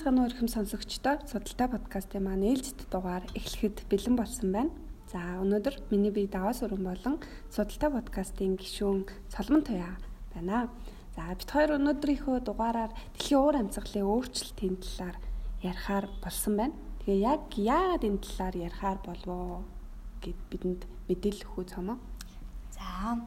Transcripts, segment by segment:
байцгаана уу ихэм сонсогчдоо судалтай подкастын маань ээлжид дугаар эхлэхэд бэлэн болсон байна. За өнөөдөр миний бие даваа сүрэн болон судалтай подкастын гишүүн Соломон Туяа байна. За бид хоёр өнөөдрийнхөө дугаараар дэлхийн уур амьсгалын өөрчлөлтийн талаар ярихаар болсон байна. Тэгээ яг яагаад энэ талаар ярихаар болов гэд бидэнд мэдээлэл өгөх үү цомоо. За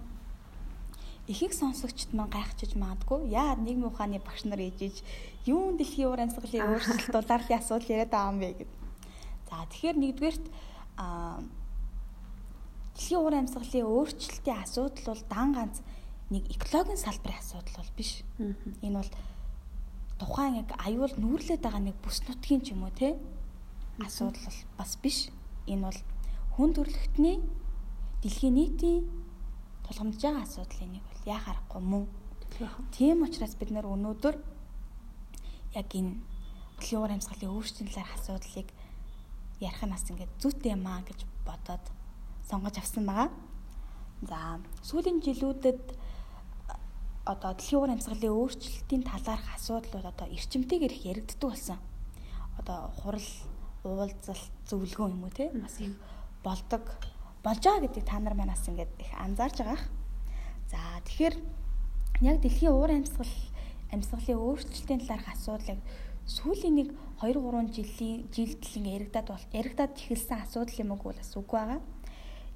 ихэнх сонсогчд маань гайхчихж магадгүй яа нийгмийн ухааны багш нар ээжиж юун дэлхийн уур амьсгалын өөрчлөлт дулаарлын асуудал яриад байгаа юм бэ гэд. За тэгэхээр нэгдүгээрт а дэлхийн уур амьсгалын өөрчлөлтийн асуудал бол дан ганц нэг экологийн салбарын асуудал бол биш. Энэ бол тухайн яг аюул нүүрлээд байгаа нэг бүс нутгийн ч юм уу те асуудал бас биш. Энэ бол хүн төрөлхтний дэлхийн нийтийн тулгамдж байгаа асуудлын нэг бол яа харахгүй мөн. Тийм учраас бид нар өнөөдөр яг энэ дэлхийн уур амьсгалын өөрчлөлтийн асуудлыг ярих нь бас ингээд зүйтэй юм аа гэж бодоод сонгож авсан байгаа. За сүүлийн жилүүдэд одоо дэлхийн уур амьсгалын өөрчлөлтийн талаарх асуудлууд одоо эрчимтэйгээр их яригддаг болсон. Одоо хурал, уулзалт, зөвлөгөө юм уу те бас их болдог болж байгаа гэдгийг та нар манаас ингээд их анзаарж байгаах. За тэгэхээр яг дэлхийн уур амьсгал амьсгалын өөрчлөлтийн талаарх асуудлыг сүүлийн нэг 2 3 жилийн жилдлэн яригадад бол яригадад эхэлсэн асуудал юм уу бас үгүй байгаа.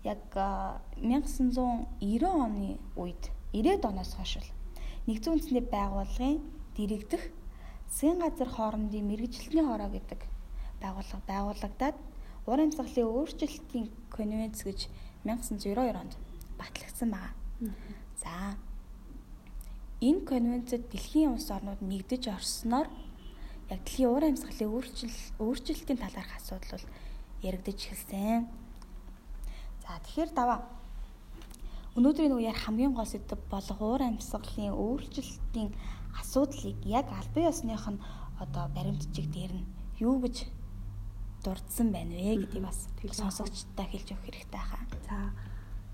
Яг 1990 оны үед 90-ад оноос хойш нэгдсэн үндэсний байгууллагын дэрэгдэх засгийн газар хоорондын мэрэгжилтний хороо гэдэг байгууллага байгуулагдаад Ур амьсгалын өөрчлөлтийн конвенц гэж 1992 онд батлагдсан байна. За энэ конвенцэд дэлхийн улс орнууд нэгдэж орсноор яг дэлхийн уур амьсгалын өөрчлөлтийн талаарх асуудал бол яригдж эхэлсэн. За тэгэхээр даваа өнөөдрийн ярих хамгийн гол сэдв болох уур амьсгалын өөрчлөлтийн асуудлыг яг албан ёсных нь одоо баримтчиг дээр нь юу гэж дурдсан байна вэ гэдгийг бас сонсогчдод хэлж өгөх хэрэгтэй хаа. За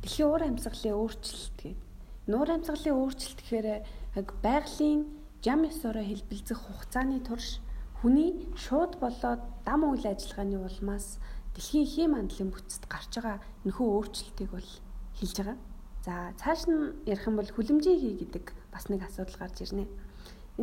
дэлхийн уур амьсгалын өөрчлөлт гэдэг. Нуур амьсгалын өөрчлөлт гэхээр яг байгалийн жам ёсороо хэлбэлзэх хугацааны турш хүний шууд болоод дам үйл ажиллагааны улмаас дэлхийн хэм мандлын бүтцэд гарч байгаа нөхөө өөрчлөлтийг бол хэлж байгаа. За цааш нь ярих юм бол хүлэмжийн хий гэдэг бас нэг асуудал гарч ирнэ.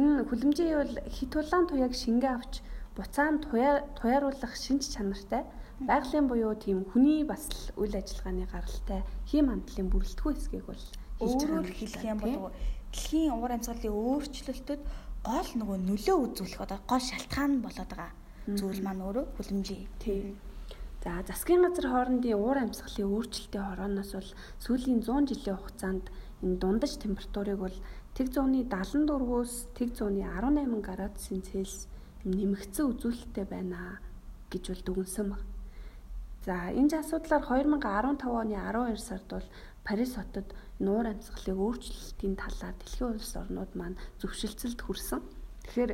Энэ хүлэмжийн бол хит улаан туяаг шингээ авч буцаанд туяаруулах шинж чанартай байгалийн буюу тийм хүний бас л үйл ажиллагааны гаралтай хэм мандлын бүрэлдэхүүн хэсгийг бол байгаа хэлэх юм бол дэлхийн уур амьсгалын өөрчлөлтөд гол нөгөө нөлөө үзүүлэх одоо гол шалтгаан болоод байгаа зүйл маань өөрөө хүлэмжий. Тийм. За засгийн газар хоорондын уур амьсгалын өөрчлөлтийн хорооноос бол сүүлийн 100 жилийн хугацаанд энэ дундаж температурыг бол тэг зууны 74-өөс тэг зууны 18 градусын Цельс нэмэгдсэн үзүүлэлттэй байна гэж бол дүгнсэн баг. За энэ асуудлаар 2015 оны 12 сард бол Парис хотод нуур амьсгалын өөрчлөлтийн талаар дэлхийн улс орнууд маань зөвшөлтсөлд хүрсэн. Тэгэхээр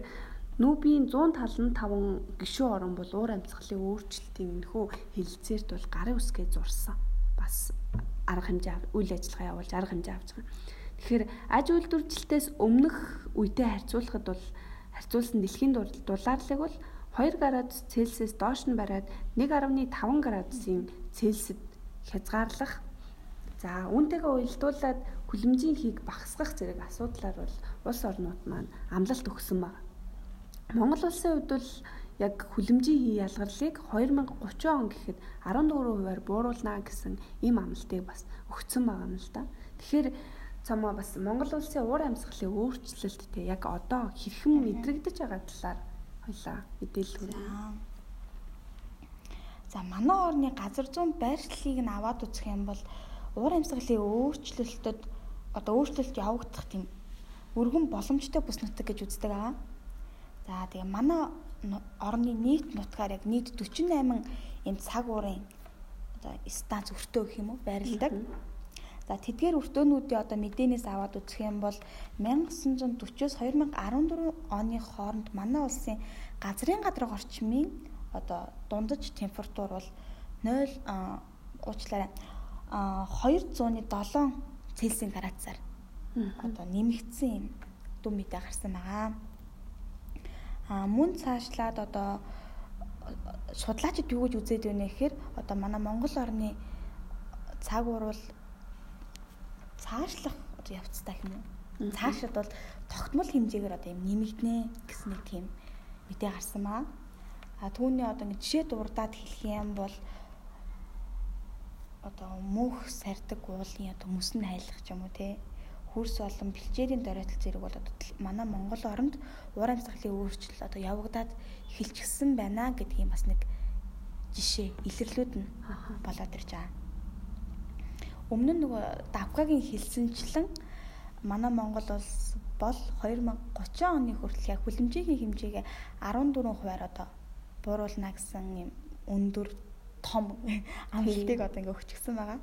Нүүбийн 175 гишүүн орн бол уур амьсгалын өөрчлөлтийн нөхөө хилцээрт бол гарын үсгээ зурсан. Бас арга хэмжээ үйл ажиллагаа явуулж арга хэмжээ авч байгаа. Тэгэхээр аж үйлдвэржилтээс өмнөх үедээ харьцуулахад бол харьцуулсан дэлхийн дулаарлыг бол 2 градус Цельсиэс доош нь бариад 1.5 градусын Цельсид хязгаарлах. За үүнтэйгээ уялдуулаад хүлэмжийн хийг багасгах зэрэг асуудлаар бол улс орнууд маань амлалт өгсөн байна. Монгол улсын хувьд бол яг хүлэмжийн хий ялгарлыг 2030 он гэхэд 14 хувиар бууруулна гэсэн ийм амлалтыг бас өгсөн байгаа юм л да. Тэгэхээр цамаа бас Монгол улсын уур амьсгалын өөрчлөлттэй яг одоо хэрхэн мэдрэгдэж байгаа талаар хоёлаа мэдээлэл хүргье. За манай орны газар зүүн байршлыг нь аваад үзэх юм бол уур амьсгалын өөрчлөлтөд одоо өөрчлөлт явагдах тийм өргөн боломжтой бүс нутаг гэж үздэг аа. За тэгээ манай орны нийт нутгаар яг нийт 48 энэ цаг уурын одоо станц өртөө гэх юм уу байрладаг. За тэдгээр өртөөнүүдийн одоо мэдээнээс аваад үзэх юм бол 1940-с 2014 оны хооронд манай улсын газрын гадраг орчмын одоо дундаж температур бол 0 уучлаарай 207 Цельсийн градусаар одоо нэмэгдсэн юм дүн мэдээ гарсан байгаа. Аа мөн цаашлаад одоо судлаачид юу гэж үзээд байна гэхээр одоо манай Монгол орны цаг уурвал цаашлах явцтай юм уу? Цаашид бол тогтмол хэмжээгээр одоо юм нэмэгдэнэ гэсэн нэг тийм мэдээ гарсан маа. А түүний одоо ингэ жишээ дурдаад хэлэх юм бол одоо мөнх сардаг уулын одоо мөс нь хайлах ч юм уу те хөрс болон бэлчээрийн доройтол зэрэг бол одоо манай Монгол оронд уур амьсгалын өөрчлөлт одоо явагдаад эхэлчихсэн байна гэдгийг бас нэг жишээ илэрлүүд нь болоод ирж байгаа. Өмнө нь нөгөө давкагийн хэлсэнчлэн манай Монгол улс бол 2030 оны хүртэл яг хүлэмжийн хэмжээгээ 14 хувиар одоо бууруулна гэсэн юм өндөр том амлалтыг одоо ингээ өгчихсэн байгаа.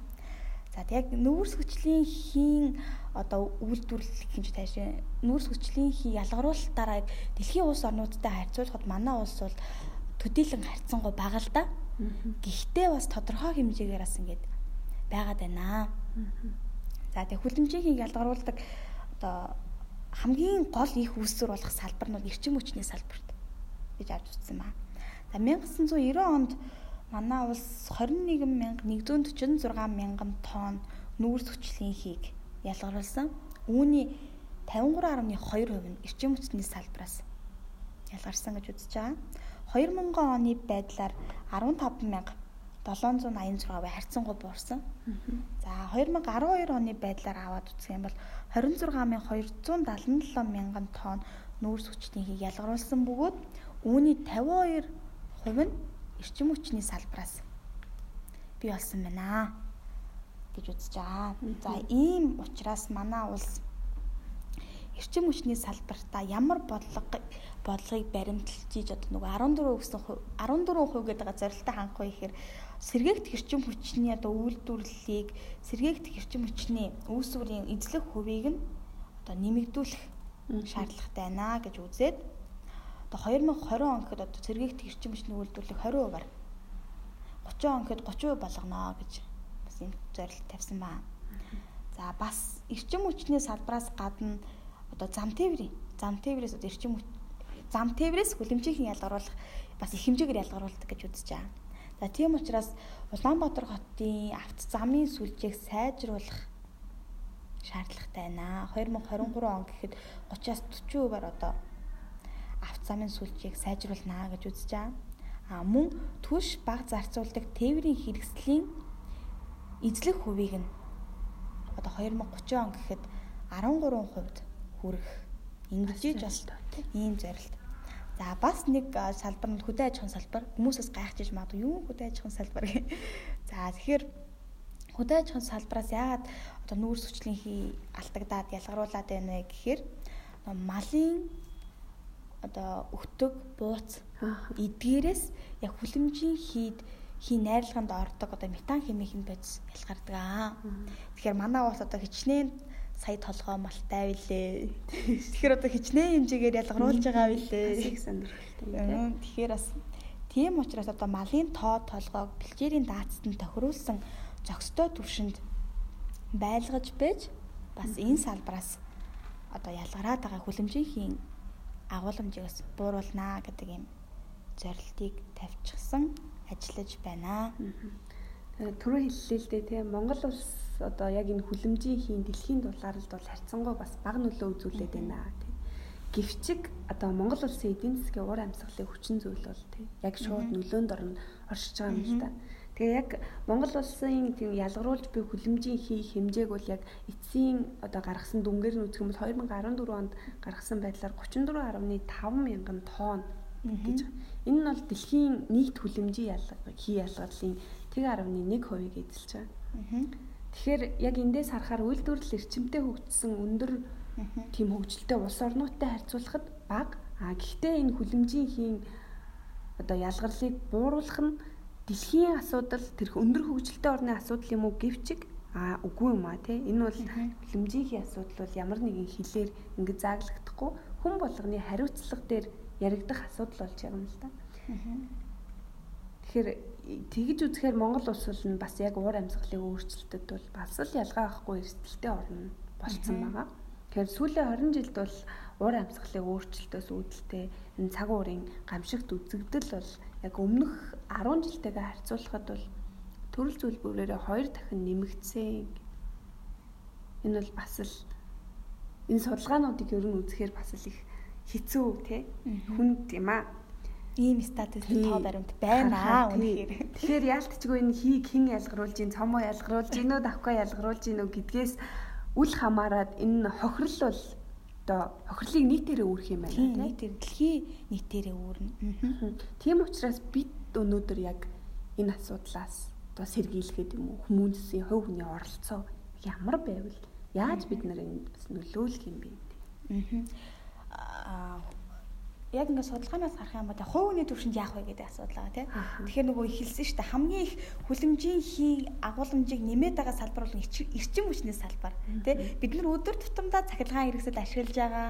За яг нүүрс хүчлийн хийн одоо үйлдвэрлэх хэмжээ тааш нүүрс хүчлийн хий ялгаруулалтаараа дэлхийн улс орнуудтай харьцуулахад манай улс бол төдийлөн харьцангуй бага л да. Гэхдээ бас тодорхой хэмжээгээр бас ингээд байгаад байна. За тэг хүлэмжийн ялгаруулдаг одоо хамгийн гол их үүсвэр болох салбар нь эрчим хүчний салбарт гэж авч үзсэн байна. За 1990 онд манай улс 21146 мянган тонн нүүрс хүчлийн хийг ялгаруулсан. Үүний 53.2% нь эрчим хүчний салбараас ялгарсан гэж үзэж байгаа. 2000 оны байдлаар 15786 бай харьцангуй буурсан. За 2012 оны байдлаар аваад үзэх юм бол 26277 мянган тонн нүүрс хүчний хийг ялгаруулсан бөгөөд үүний 52 хувь нь эрчим хүчний салбараас бий болсон байна гэж үзэж байгаа. За ийм учраас манай улс эрчим хүчний салбартаа ямар бодлого бодлогыг баримталж ийж одоо нөгөө 14 гэсэн 14% гэдэг зорилттой хангах вэ гэхээр сэргээгт эрчим хүчний одоо үйлдвэрлэлийг сэргээгт эрчим хүчний үүсвэрийн эзлэх хувийг нь одоо нэмэгдүүлэх шаардлагатай байна гэж үзээд одоо 2020 он гэхэд одоо цэргийгт эрчим хүчний үйлдвэрлэлийг 20%-аар 30 он гэхэд 30% болгоно гэж бас юм зорилт тавьсан байна. За бас эрчим хүчний салбараас гадна одоо зам тээврийн зам тээврээс одоо эрчим зам тээврээс хүлэмжийн ялгаруулах бас их хэмжээгээр ялгаруулдаг гэж үзэж байгаа. За тийм учраас Улаанбаатар хотын авто замын сүлжээг сайжруулах шаардлагатай байна. 2023 он гэхэд 30-аас 40%-аар одоо авто замын сүлжээг сайжруулнаа гэж үзэж байгаа. А мөн түш баг зарцуулдаг тээврийн хэрэгслийн эзлэх хувийг нь одоо 2030 он гэхэд 13%д хүрэх ингэж бас ийм зорилт. За бас нэг салбар нь хөдөө аж ахуйн салбар. Хүмүүсээс гайхчихж магадгүй юу хөдөө аж ахуйн салбар гэх. За тэгэхээр хөдөө аж ахуйн салбараас яагаад одоо нүүрс хүчлийн хий алтагдаад ялгаруулад байна вэ гэхээр малын одоо өтөг бууц эдгээрээс яг хүлэмжийн хийд хий найрлаганд ордог одоо метан хэмээхэн бодис ялгардаг аа. Тэгэхээр манай ус одоо хичнээн сая толгой малтай билээ. Тэгэхээр одоо хичнээн хэмжээгээр ялгаруулж байгаа билээ. Тэгэхээр бас тийм учраас одоо малын тоо толгойг бэлчээрийн даацад нь тохируулсан зөкстой төвшөнд байлгаж байж бас энэ салбараас одоо ялгараад байгаа хүлэмжийн агуулмжийг бас бууруулнаа гэдэг юм зорилтыг тавьчихсан ажиллаж байна. Түрүү хэллээ л дээ тийм Монгол улс одоо яг энэ хүлэмжийн хийн дэлхийн дулаалд бол харьцангуй бас бага нөлөө үзүүлээд байна тийм. Гэвчиг одоо Монгол улсын эдийн засгийн уур амьсгалын хүчин зүйл бол тийм яг шууд нөлөөнд орно оршиж байгаа юм л та. Тэгээ яг Монгол улсын тийм ялгаруулж буй хүлэмжийн хийх хэмжээг бол яг эцсийн одоо гаргасан дүнгээр нь үзэх юм бол 2014 онд гаргасан байдлаар 34.5 мянган тонн гэж. Энэ нь бол дэлхийн нийт хүлэмжийн ялга хий ялгарлын 1.1%-ийг эзэлж байгаа. Тэгэхээр яг эндээс харахаар үйлдвэрлэл эрчимтэй хөгжсөн өндөр тийм хөгжилтэй улс орнуудтай харьцуулахад бага. А гэхдээ энэ хүлэмжийн хийн одоо ялгарлыг бууруулах нь дэлхийн асуудал тэрх өндөр хөгжилтэй орны асуудал юм уу гэвчиг а үгүй юм а тий энэ бол хөлөмжийнхээ асуудал бол ямар нэгэн хилээр ингэ зааглагдахгүй хүн болгоны хариуцлага дээр яригдах асуудал болж байгаа юм л да. Тэгэхээр тэгж үзэхээр Монгол улс бол бас яг уур амьсгалын өөрчлөлтөд бол бас л ялгаа авахгүй эрсдэлтэй орно болцсон байгаа. Тэгэхээр сүүлийн 20 жилд бол уур амьсгалын өөрчлөлтөөс үүдэлтэй энэ цаг уурын гамшигт үзэгдэл бол яг өмнөх 10 жилтэйгээ харьцуулахад бол төрөл зөвлбөрөөрөө хоёр дахин нэмэгдсэн. Энэ бол бас л энэ судалгаануудыг ер нь үзэхээр бас л их хэцүү тий хүнд юм аа ийм статистик тоо баримт байна аа үнэхээр. Тэгэхээр яалтчгүй энэ хийг хэн ялгаруулж, цомоо ялгаруулж, инөө давхгаа ялгаруулж инөө гэдгээс үл хамааран энэ хохирол бол одоо хохирлыг нийтээрээ үүрх юм байна тийм нийтээр дэлхийн нийтээрээ үүрнэ. Тийм учраас бид өнөөдөр яг энэ асуудлаас одоо сэргийлэхэд юм уу? Хүмүүсийн хувь хүний оролцоо ямар байвал яаж бид нар энд бас нөлөөлөх юм бэ? Аа яг ингээд судалгаанаас харах юм ба та хувийн төвшөнд яах вэ гэдэг асуудал байгаа тийм. Тэгэхээр нөгөө ихэлсэн шүү дээ хамгийн их хүлэмжийн хий агуулмжийг нэмээд байгаа салбар бол эрчим хүчний салбар тийм. Бид нар өдөр тутамдаа цахилгаан хэрэгсэл ашиглаж байгаа.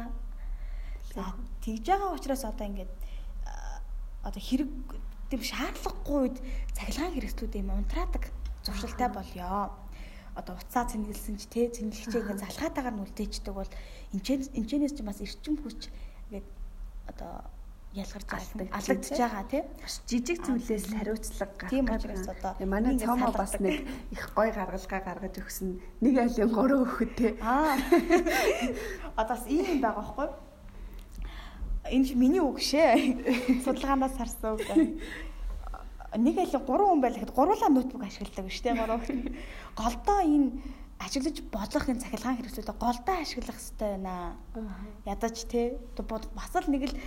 За тэгж байгаа учраас одоо ингээд одоо хэрэг тийм шаардлагагүй үед цахилгаан хэрэгслүүд юм унтраадаг зуршилтай болёо одоо уцаа цэнгэлсэн ч тэ цэнгэлэгчээ ингээ залхаатаагаар нүлдээчдэг бол энэчнээс ч бас эрчим хүч ингээд одоо ялгарч байгаа алдагдж байгаа тийм жижиг зүйлээс л хариуцлага гаргах тийм учраас одоо манай цомоо бас нэг их гой гаргалгаа гаргаж өгсөн. Нэг айлын гурван өгөхөд тийм аа. Одоо бас ийм байгаа байхгүй? Энэ миний үг шээ. Судалгаанаас харсан үг нэг айлын гурван хүн байл гэхэд гурвуулаа ноутбук ашигладаг шүү дээ гурав голдоо энэ ажиглаж болох энэ цахилгаан хэрэгслүүдээ голдоо ашиглах хэрэгтэй байна. Ядаж те бас л нэг л э,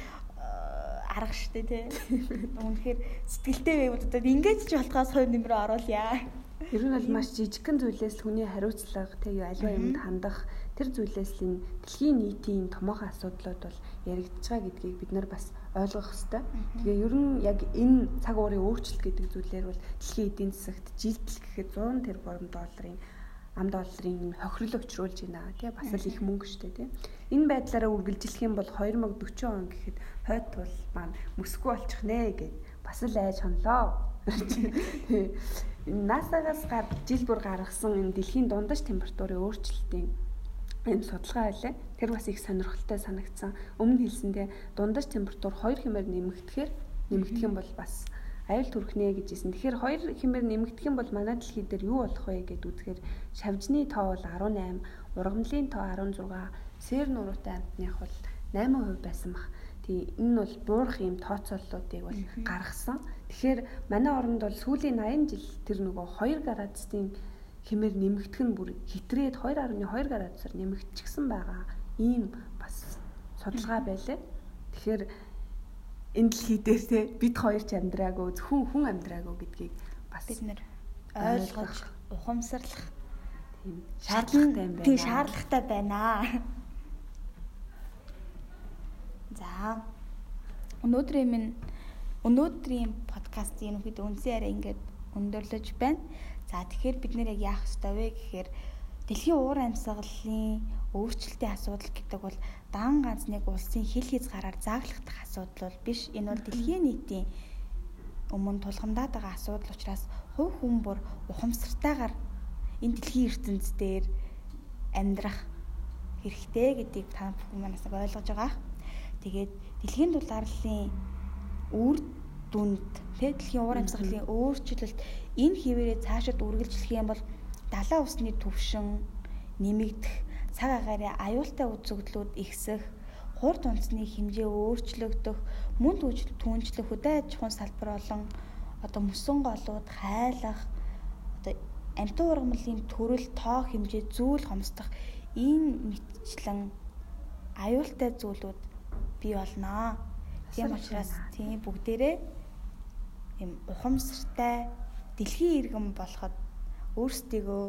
арга штэ те. Үнэхээр сэтгэлтэй байвал одоо ингэж ч болохоос хувь нэмрээ оруулъя. Ер нь бол маш жижигхэн зүйлээс хүний хариуцлага тэгээ аливаа юмд хандах тэр зүйлээс л энэ дэлхийн нийтийн томоохон асуудлууд бол яригдж байгаа гэдгийг бид нар бас ойлгох хэрэгтэй. Тэгээ ер нь яг энэ цаг уурын өөрчлөлт гэдэг зүйлээр бол дэлхийн эдийн засагт жилдэл гэхэд 100 тэрбум долларын ам долларын хохирол өчрүүлж байна тий бас л их мөнгө штэ тий энэ байдлаараа үргэлжлэх юм бол 2040 он гэхэд хойд тул маань Москва болчих нэ гэд бас л айж хонлоо НАСА-гаас гар жил бүр гаргасан энэ дэлхийн дундаж температурын өөрчлөлтийн энэ судалгаа байлаа. Тэр бас их сонирхолтой санагдсан. Өмнө хэлсэндээ дундаж температур 2 хэмээр нэмэгдэхээр нэмэгдэх юм бол бас аюул түрхнэ гэжсэн. Тэгэхээр хоёр хэмээр нэмэгдэх юм бол манай дэлхий дээр юу болох вэ гэд үзэхээр шавжны тоо бол 18, ургамлын тоо 16, сэр нуруутай амтных бол 8% байсан баг. Тэгээ энэ нь бол буурах юм тооцооллуудыг бол гаргасан. Тэгэхээр манай оронд бол сүүлийн 80 жил тэр нөгөө 2 градусын хэмээр нэмэгдэх нь бүр хитрээд 2.2 градусаар нэмэгдчихсэн байгаа. Ийм бас судалгаа байлаа. Тэгэхээр энэ дэлхий дээр те бид хоёр ч амьдраагүй зөвхөн хүн амьдраагүй гэдгийг бас бид нэр ойлгож ухамсарлах тийм шаардлагатай юм байна. Тийм шаардлагатай байна. За өнөөдрийн минь өнөөдрийн подкаст ерөнхийдөө үндсэн яриа ингээд өндөрлөж байна. За тэгэхээр бид нэр яг яах ёстой вэ гэхээр дэлхийн уур амьсгалын өөрчлөлтийн асуудал гэдэг бол дан ганц нэг улсын хил хийц гараар зааглахдах асуудал бол биш. Энэ бол дэлхийн нийтийн өмнө тулгамдаад байгаа асуудал учраас хувь хүн бүр ухамсартайгаар энэ дэлхийн ертөнц дээр амьдрах хэрэгтэй гэдгийг та бүхэн манаас ойлгож байгаа. Тэгээд дэлхийн дулаарлалын үр дүнд тэ дэлхийн уур амьсгалын өөрчлөлт энэ хിവэрээ цаашид үргэлжлэх юм бол далайн усны түвшин нэмэгдэх цаг агаарын аюултай үзэгдлүүд ихсэх, хурд унцны хэмжээ өөрчлөгдөх, мөн түнжлэх хөдөө аж ахуйн салбар болон одоо мөсөн голууд хайлах, одоо амтан ургамлын төрөл тоо хэмжээ зүйл хомсдох энэ мэтчлэн аюултай зүйлүүд бий болноо. Тийм учраас тийм бүгдээрээ юм ухамсартай дэлхийн иргэн болоход өөрсдийгөө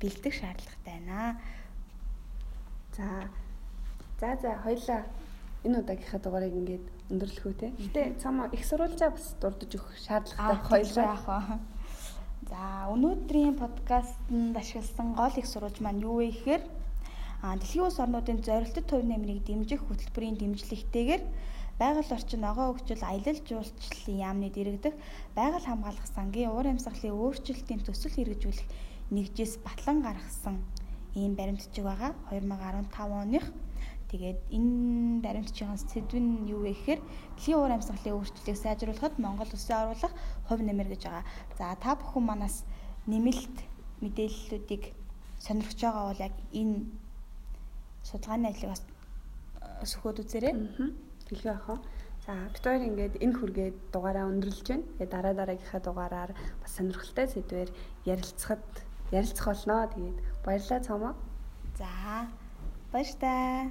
бэлдэх шаардлагатай байна. За. За за хоёлаа энэ удаагийнхаа дугаарыг ингээд өндөрлөх үү те. Гэтэ цаама их сурвалжаа бас дурдж өгөх шаардлагатай хоёлаа? За өнөөдрийн подкастэнд ашигласан гол их сурвалж маань юу вэ гэхээр дэлхийн улс орнуудын зорилттой төв нэмрийг дэмжих хөтөлбөрийн дэмжлэгтэйгээр байгаль орчин ногоо хөгжил аялал жуулчлалын яамны дэрэгдэх байгаль хамгаалах сангийн уур амьсгалын өөрчлөлтийн төсөл хэрэгжүүлэх нэгжээс батлан гаргасан ийм баримтчиг байгаа. 2015 оных Тэгээд энэ баримтчийн сэдв нь юу вэ гэхээр дэлхийн уур амьсгалын өөрчлөлтийг сайжруулахад Монгол Улсын оруулах хувь нэмэр гэж байгаа. За та бүхэн манаас нэмэлт мэдээллүүдийг сонирхож байгаа бол яг энэ судалгааны ажлыг бас э, сөхөөд үзээрэй. Хэлгээ ахаа. За бид хоёр ингээд энэ хүргээд дугаараа өндөрлөж байна. Тэгээд дараа дараагийнхаа дугаараар бас сонирхолтой сэдвээр ярилцахад ярилцах болно. Тэгээд баярлалаа цаамаа. За баяр таа.